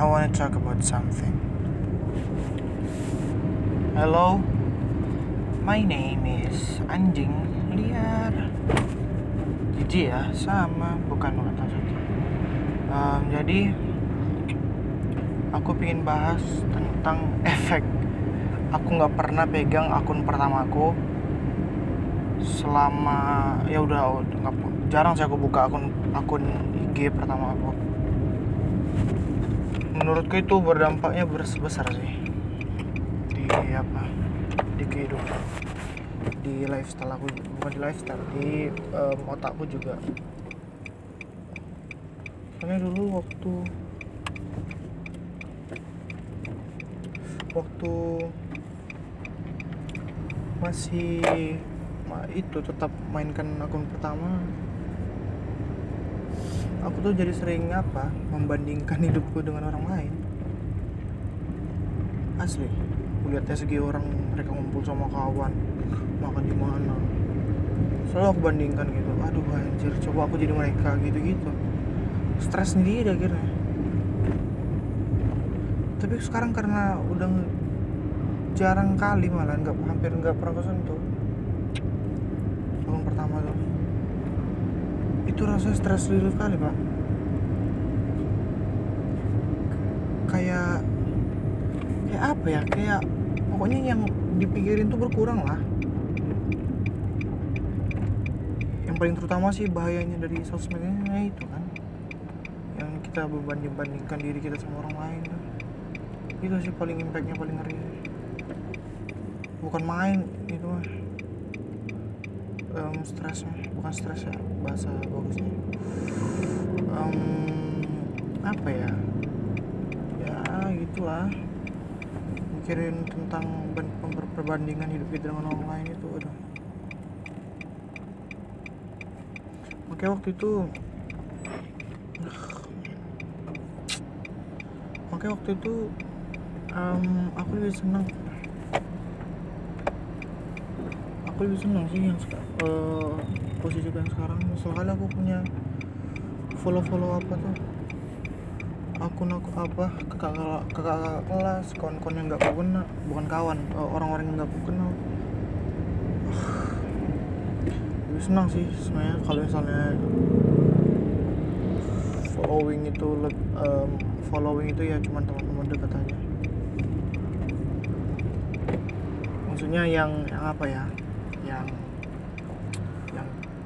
I want to talk about something. Hello, my name is anjing liar. Jijik ya, sama, bukan kata saja. Um, jadi, aku ingin bahas tentang efek. Aku nggak pernah pegang akun pertamaku selama ya udah nggak jarang sih aku buka akun akun IG pertama aku menurutku itu berdampaknya besar sih. Di apa? Di kehidupan. Di lifestyle aku bukan di lifestyle di um, otakku juga. Soalnya dulu waktu waktu masih itu tetap mainkan akun pertama aku tuh jadi sering apa membandingkan hidupku dengan orang lain. Asli lihat segi orang mereka ngumpul sama kawan makan di mana. Selalu aku bandingkan gitu aduh anjir coba aku jadi mereka gitu gitu stres sendiri akhirnya. Tapi sekarang karena udah jarang kali malah nggak hampir nggak pernah kesentuh tahun pertama tuh itu rasanya stres relief kali pak. Kayak kayak apa ya? Kayak pokoknya yang dipikirin tuh berkurang lah. Yang paling terutama sih bahayanya dari sosmednya itu kan. Yang kita berbanding bandingkan diri kita sama orang lain tuh. Itu sih paling impactnya paling ngeri. Bukan main itu mah um, stresnya bukan stres ya bahasa bagusnya. Um, apa ya? Ya gitulah. Mikirin tentang perbandingan hidup kita dengan orang lain itu udah makanya waktu itu makanya waktu itu um, aku lebih senang aku lebih senang sih yang uh, posisi yang sekarang. Soalnya aku punya follow follow apa tuh? Akun aku apa? Kakak kakak kelas kawan-kawan yang nggak aku kenal. Bukan kawan uh, orang-orang yang nggak aku kenal. Lebih senang sih sebenarnya kalau misalnya following itu um, following itu ya cuma teman-teman dekat aja. Maksudnya yang yang apa ya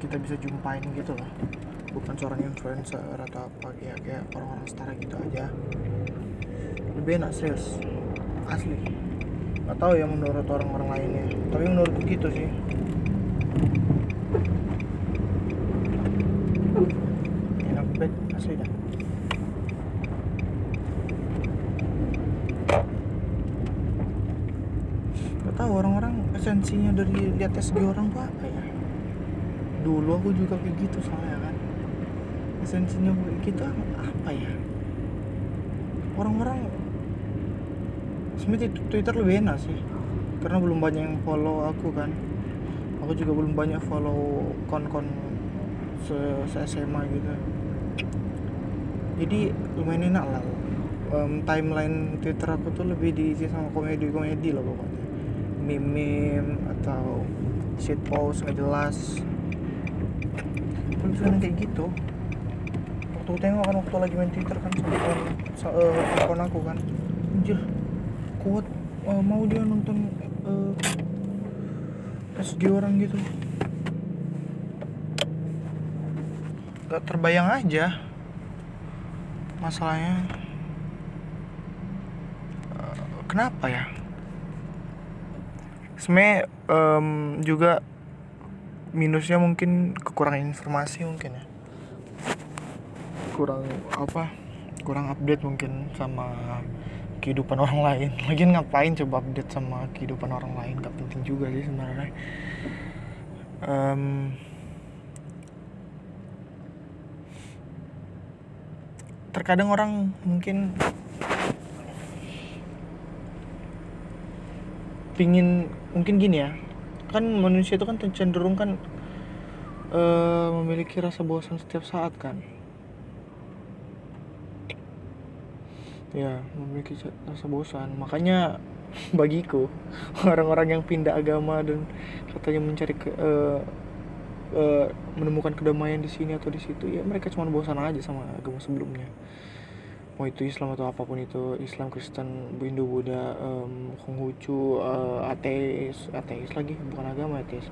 kita bisa jumpain gitu lah bukan seorang influencer atau apa ya kayak orang-orang setara gitu aja. Lebih enak serius asli. Nggak tahu ya menurut orang-orang lainnya. Tapi menurutku gitu sih. Enak banget asli dah. Nggak tahu orang-orang esensinya dari lihat SG orang tuh apa ya dulu aku juga kayak gitu soalnya kan. Esensinya kita apa ya? Orang-orang sebenarnya Twitter lebih enak sih karena belum banyak yang follow aku kan. Aku juga belum banyak follow kon-kon se, se SMA gitu. Jadi lumayan enak lah. Um, timeline Twitter aku tuh lebih diisi sama komedi-komedi lah pokoknya. Meme atau shit post nggak jelas bisa kayak gitu waktu tengok kan waktu lagi main Twitter kan sama kawan akun aku kan. Anjir kuat uh, mau dia nonton uh, SG orang gitu. Gak terbayang aja masalahnya. Kenapa ya? Sebenarnya um, juga minusnya mungkin kekurangan informasi mungkin ya? Kurang apa? Kurang update mungkin sama kehidupan orang lain. Lagian ngapain coba update sama kehidupan orang lain? Gak penting juga sih sebenarnya. Um, terkadang orang mungkin pingin mungkin gini ya kan manusia itu kan cenderung kan uh, memiliki rasa bosan setiap saat kan? Ya memiliki rasa bosan. Makanya bagiku orang-orang yang pindah agama dan katanya mencari ke, uh, uh, menemukan kedamaian di sini atau di situ ya mereka cuma bosan aja sama agama sebelumnya mau itu Islam atau apa pun itu Islam Kristen Hindu Buddha um, Konghucu uh, ateis ateis lagi bukan agama ateis.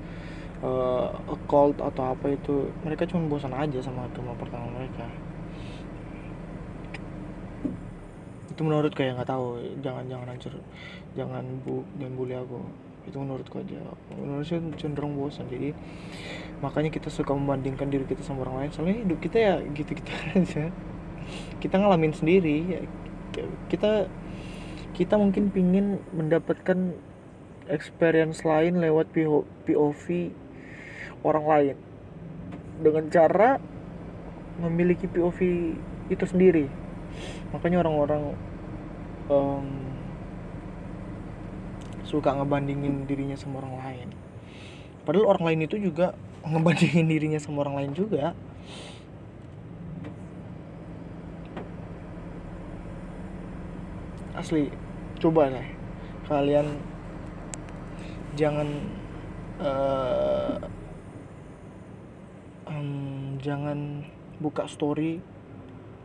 Uh, cult atau apa itu mereka cuma bosan aja sama agama pertama mereka. Itu menurut kayak nggak tahu. Jangan jangan hancur. Jangan bu jangan bully aku. Itu menurutku aja. Menurut saya cenderung bosan. Jadi makanya kita suka membandingkan diri kita sama orang lain. Soalnya hidup kita ya gitu gitu aja kita ngalamin sendiri ya kita kita mungkin pingin mendapatkan experience lain lewat POV orang lain. Dengan cara memiliki POV itu sendiri. Makanya orang-orang um, suka ngebandingin dirinya sama orang lain. Padahal orang lain itu juga ngebandingin dirinya sama orang lain juga asli coba deh kalian jangan uh, um, jangan buka story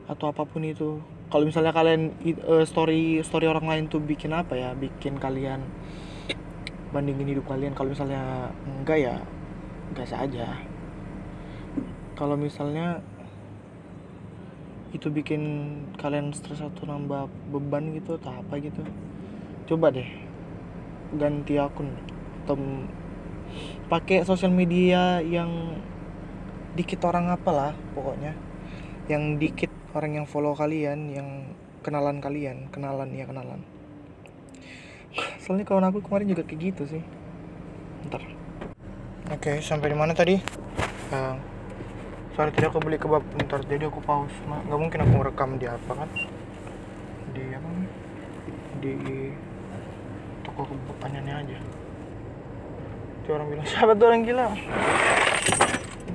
atau apa pun itu. Kalau misalnya kalian uh, story story orang lain tuh bikin apa ya? Bikin kalian bandingin hidup kalian. Kalau misalnya enggak ya biasa aja kalau misalnya itu bikin kalian stres atau nambah beban gitu atau apa gitu? Coba deh ganti akun atau pakai sosial media yang dikit orang apa lah pokoknya. Yang dikit orang yang follow kalian yang kenalan kalian kenalan ya kenalan. Soalnya kawan aku kemarin juga kayak gitu sih. Ntar. Oke sampai di mana tadi? Uh, sorry tadi aku beli kebab bentar jadi aku pause nggak mungkin aku merekam di apa kan? Di apa di toko kebab anyannya aja. Itu orang bilang siapa tuh orang gila?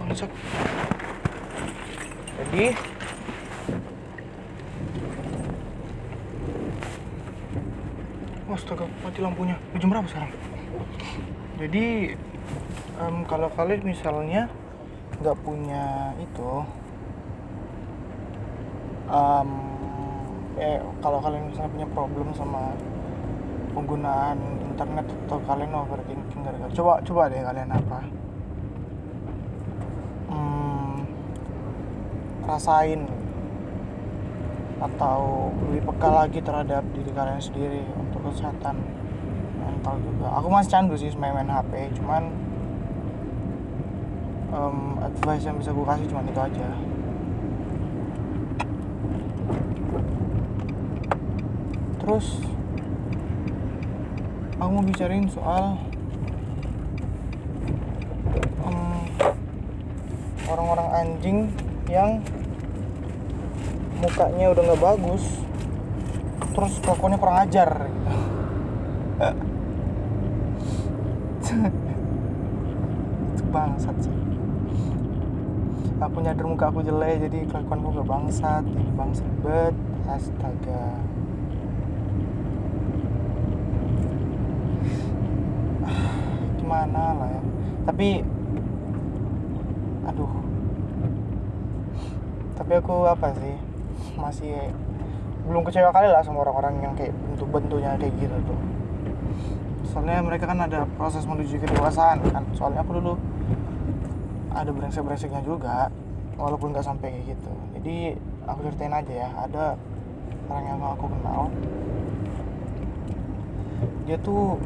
Bangsat. Jadi astaga mati lampunya. Jam berapa sekarang? Jadi um, kalau kalian misalnya nggak punya itu. Um, eh kalau kalian misalnya punya problem sama penggunaan internet atau kalian overthinking gara-gara coba coba deh kalian apa? Hmm, rasain atau lebih peka lagi terhadap diri kalian sendiri untuk kesehatan mental juga. Aku masih candu sih main main HP cuman um, advice yang bisa gue kasih cuma itu aja terus aku mau bicarain soal um, orang-orang anjing yang mukanya udah nggak bagus terus kelakuannya kurang ajar gitu. bangsat sih aku nyadar muka aku jelek jadi kelakuan gue gak bangsat ini bangsat bet. Astaga. Gimana lah ya. Tapi aduh. Tapi aku apa sih masih belum kecewa kali lah sama orang-orang yang kayak bentuk-bentuknya kayak gitu tuh. Soalnya mereka kan ada proses menuju kedewasaan kan. Soalnya aku dulu ada brengsek-brengseknya juga walaupun nggak sampai kayak gitu. Jadi aku ceritain aja ya ada orang yang aku kenal. Dia tuh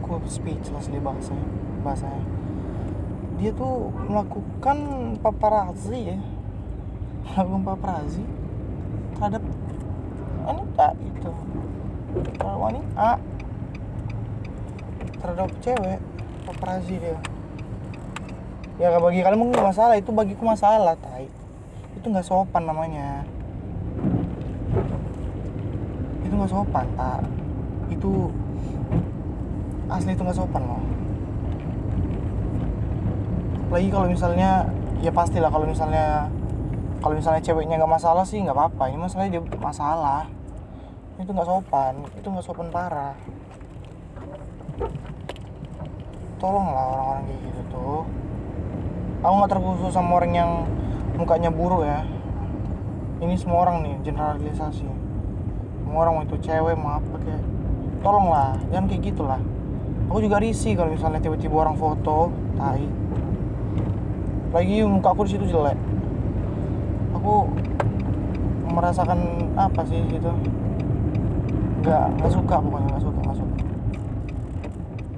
aku speechless di bahasanya bahasanya. Dia tuh melakukan paparazzi ya. Melakukan paparazzi terhadap wanita gitu. Terhadap wanita. Terhadap cewek paparazzi dia ya bagi kalian mungkin masalah. Itu bagiku masalah tai. Itu nggak sopan namanya. Itu nggak sopan tak. Itu asli itu nggak sopan loh. Lagi kalau misalnya ya pastilah kalau misalnya kalau misalnya ceweknya nggak masalah sih nggak apa-apa. Ini masalahnya dia masalah. Itu nggak sopan. Itu nggak sopan parah. Tolonglah orang-orang kayak gitu tuh aku nggak terkhusus sama orang yang mukanya buruk ya. Ini semua orang nih generalisasi. Semua orang itu cewek mau apa kayak tolonglah jangan kayak gitulah. Aku juga risih kalau misalnya tiba-tiba orang foto tai. Lagi muka aku di situ jelek. Aku merasakan apa sih gitu nggak nggak suka pokoknya nggak suka nggak suka.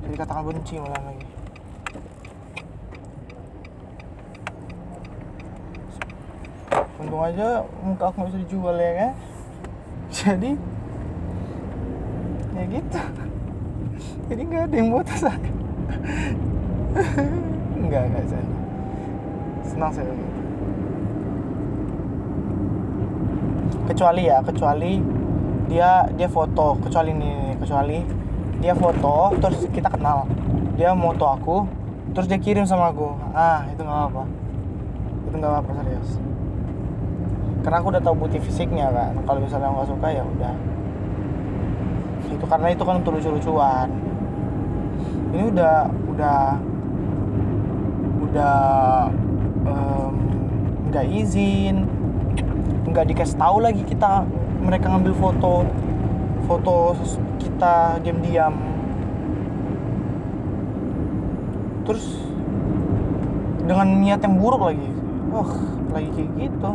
Jadi katakan benci malah lagi untung aja muka aku bisa dijual ya kan? Jadi ya gitu. Jadi nggak ada yang mau tas aku nggak nggak saya senang saya. Kecuali ya kecuali dia dia foto. Kecuali nih kecuali dia foto terus kita kenal. Dia moto aku terus dia kirim sama aku. Ah itu nggak apa itu nggak apa serius karena aku udah tahu bukti fisiknya kan. Kalau misalnya nggak suka ya udah. Itu karena itu kan untuk lucu-lucuan. Ini udah udah udah nggak um, izin nggak dikasih tahu lagi kita mereka ngambil foto foto kita diam-diam. Terus dengan niat yang buruk lagi. Wah lagi kayak gitu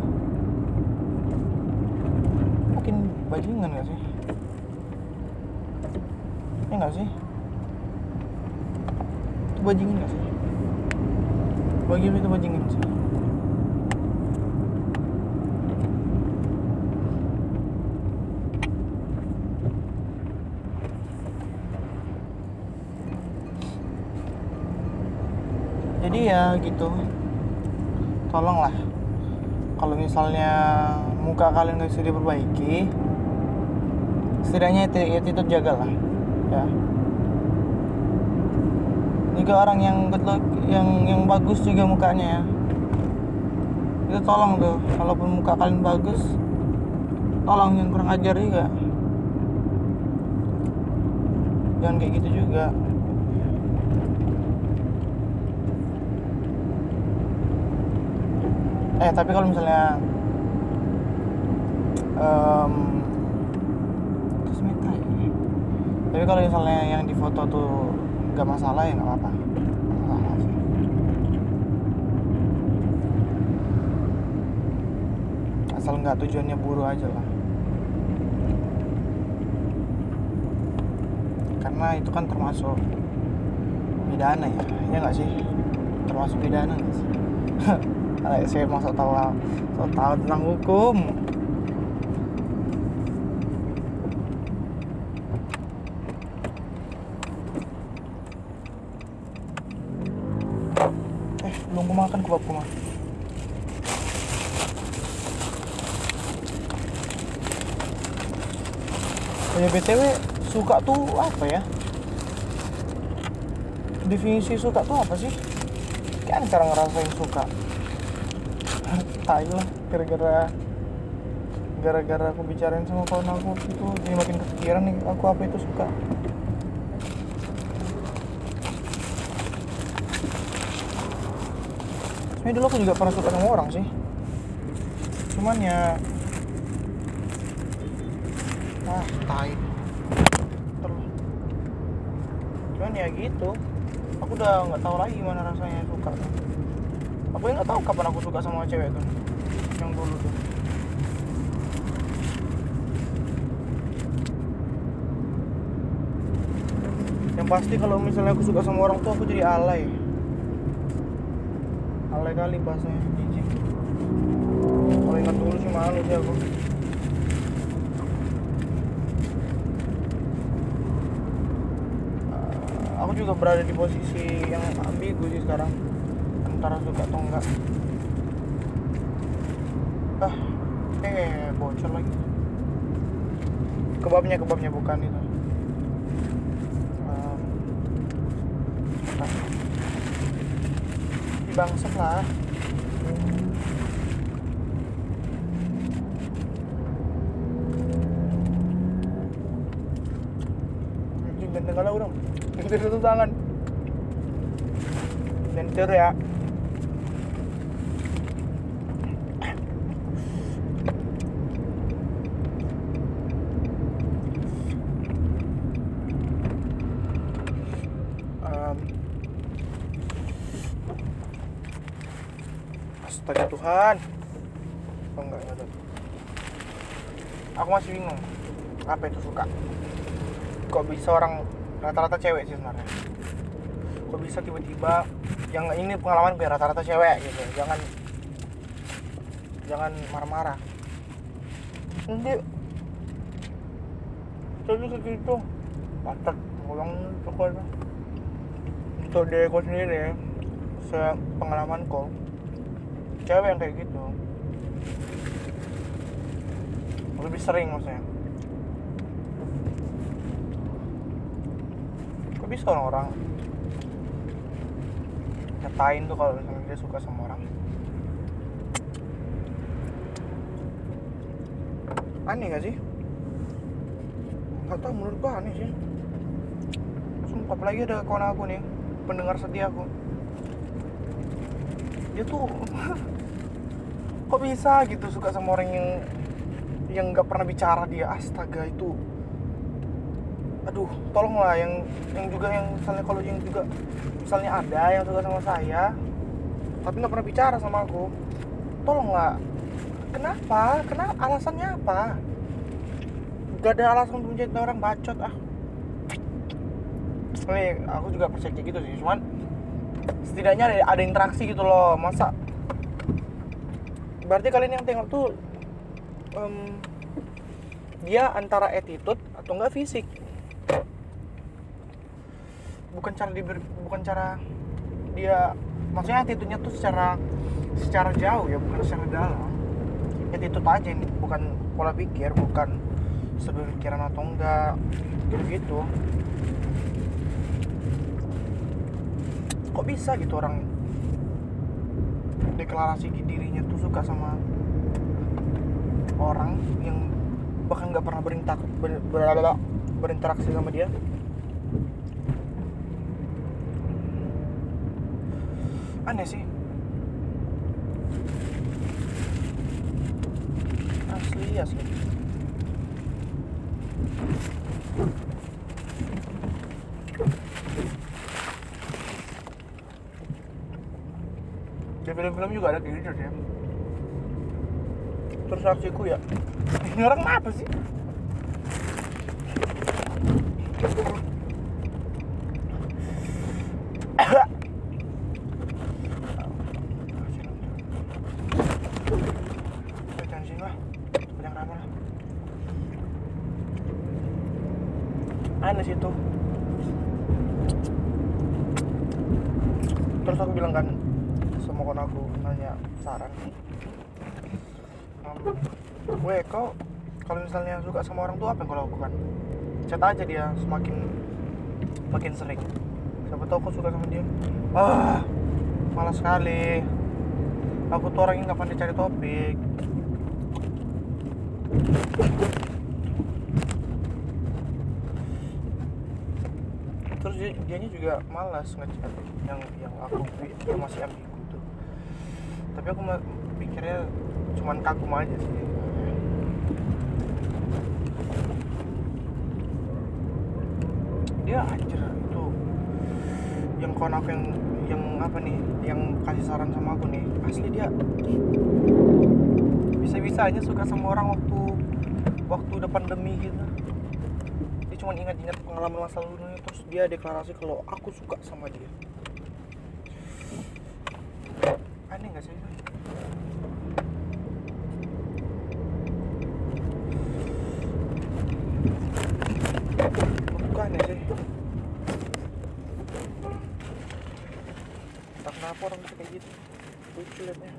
mungkin bajingan gak sih? Ya nggak sih? Itu bajingan gak sih? Bagi itu bajingan sih? Jadi ya gitu. Tolonglah. Kalau misalnya muka kalian nggak bisa diperbaiki setidaknya itu itu, itu jagalah ya. Juga orang yang good look, yang yang bagus juga mukanya ya. Itu tolong tuh kalaupun muka kalian bagus tolong yang kurang ajar juga. Jangan kayak gitu juga. Eh tapi kalau misalnya um, terus minta ya. Tapi kalau misalnya yang di foto tuh nggak masalah ya nggak apa-apa. Asal nggak tujuannya buru aja lah. Karena itu kan termasuk pidana ya ya nggak sih? Termasuk pidana nggak sih? Saya mau tahu tahu tentang hukum eh belum mah ya btw suka tuh apa ya? Definisi suka tuh apa sih? Kan cara ngerasain suka. Tai lah gara-gara gara-gara aku bicarain sama kawan aku itu jadi makin kepikiran nih aku apa itu suka sebenarnya dulu aku juga pernah suka sama orang sih. Cuman ya ah tai. Terus. Cuman ya gitu. Aku udah nggak tahu lagi gimana rasanya suka. Aku nggak tahu kapan aku suka sama cewek tuh. Yang dulu tuh. Yang pasti kalau misalnya aku suka sama orang tuh aku jadi alay alay kali bahasanya. Jijik kalau ingat dulu sih malu sih aku. Aku juga berada di posisi yang ambigu sih sekarang. Antara suka atau enggak. Ah eh bocor lagi. Kebabnya kebabnya bukan itu băng sắc lá. Nhìn mình đừng có lâu đâu? Đừng đừng đừng ra ngân nên chơi rồi ạ. Um, astaga Tuhan. Oh enggak enggak aku masih bingung. Apa itu suka? Kok bisa orang rata-rata cewek sih sebenarnya? Kok bisa tiba-tiba yang ini pengalaman gue rata-rata cewek gitu. Jangan jangan marah-marah. Nanti jadi kayak gitu. Pacat ulang pokoknya. Untuk deko sendiri sepengalamanku cewek yang kayak gitu. Lebih sering maksudnya. Kok bisa orang-orang nyatain tuh kalau misalnya dia suka sama orang? Aneh gak sih? Nggak tahu menurut gua aneh sih. Sumpah apalagi ada kawan aku nih pendengar setia aku. Dia tuh kok bisa gitu suka sama orang yang yang nggak pernah bicara dia? Astaga itu. Aduh tolonglah yang yang juga yang misalnya kalau yang juga misalnya ada yang suka sama saya tapi nggak pernah bicara sama aku tolonglah. Kenapa? Kenapa alasannya apa? Gak ada alasan menjadi orang bacot ah. Ini aku juga percaya gitu sih cuman setidaknya ada, ada interaksi gitu loh. Masa berarti kalian yang tengok tuh em, dia antara attitude atau enggak fisik. Bukan cara di bukan cara dia maksudnya attitude-nya tuh secara secara jauh ya bukan secara dalam. Attitude aja ini bukan pola pikir bukan sepemikiran atau enggak gitu gitu. Kok bisa gitu orang deklarasi dirinya tuh suka sama orang yang bahkan nggak pernah berintak ber, ber- berinteraksi sama dia. Aneh sih. Asli asli. Di film-film juga ada kayak gitu ya terus reaksiku ya. Ini orang apa sih Jangan sini lah, banyak ramah lah. Aneh sih itu. Terus aku bilang kan sama kawan aku nanya saran. Um, gue kau kalau misalnya suka sama orang tuh apa yang kau lakukan? Chat aja dia semakin makin sering. Siapa tahu kau suka sama dia. Ah, malas sekali. Aku tuh orangnya nggak pandai cari topik. Terus dia dianya juga malas ngechat yang yang aku yang masih ambigu tuh. Tapi aku mah pikirnya cuman kagum aja sih. Dia anjir itu yang kawan aku yang yang apa nih yang kasih saran sama aku nih asli dia bisa bisanya suka sama orang waktu waktu udah pandemi gitu. Dia cuma ingat-ingat pengalaman masa lalunya terus dia deklarasi kalau aku suka sama dia aneh gak sih itu? bukan ya sih entah kenapa orang bisa kayak gitu lucu liatnya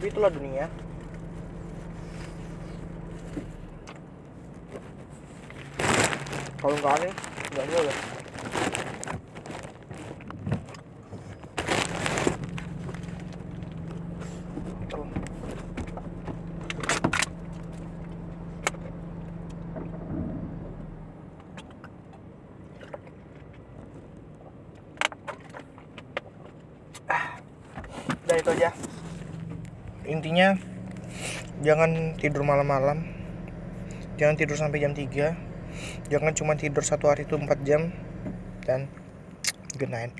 tapi itulah dunia. Kalau nggak aneh nggak boleh Tuh. udah itu aja intinya jangan tidur malam-malam. Jangan tidur sampai jam 3 jangan cuma tidur satu hari itu 4 jam. Dan good night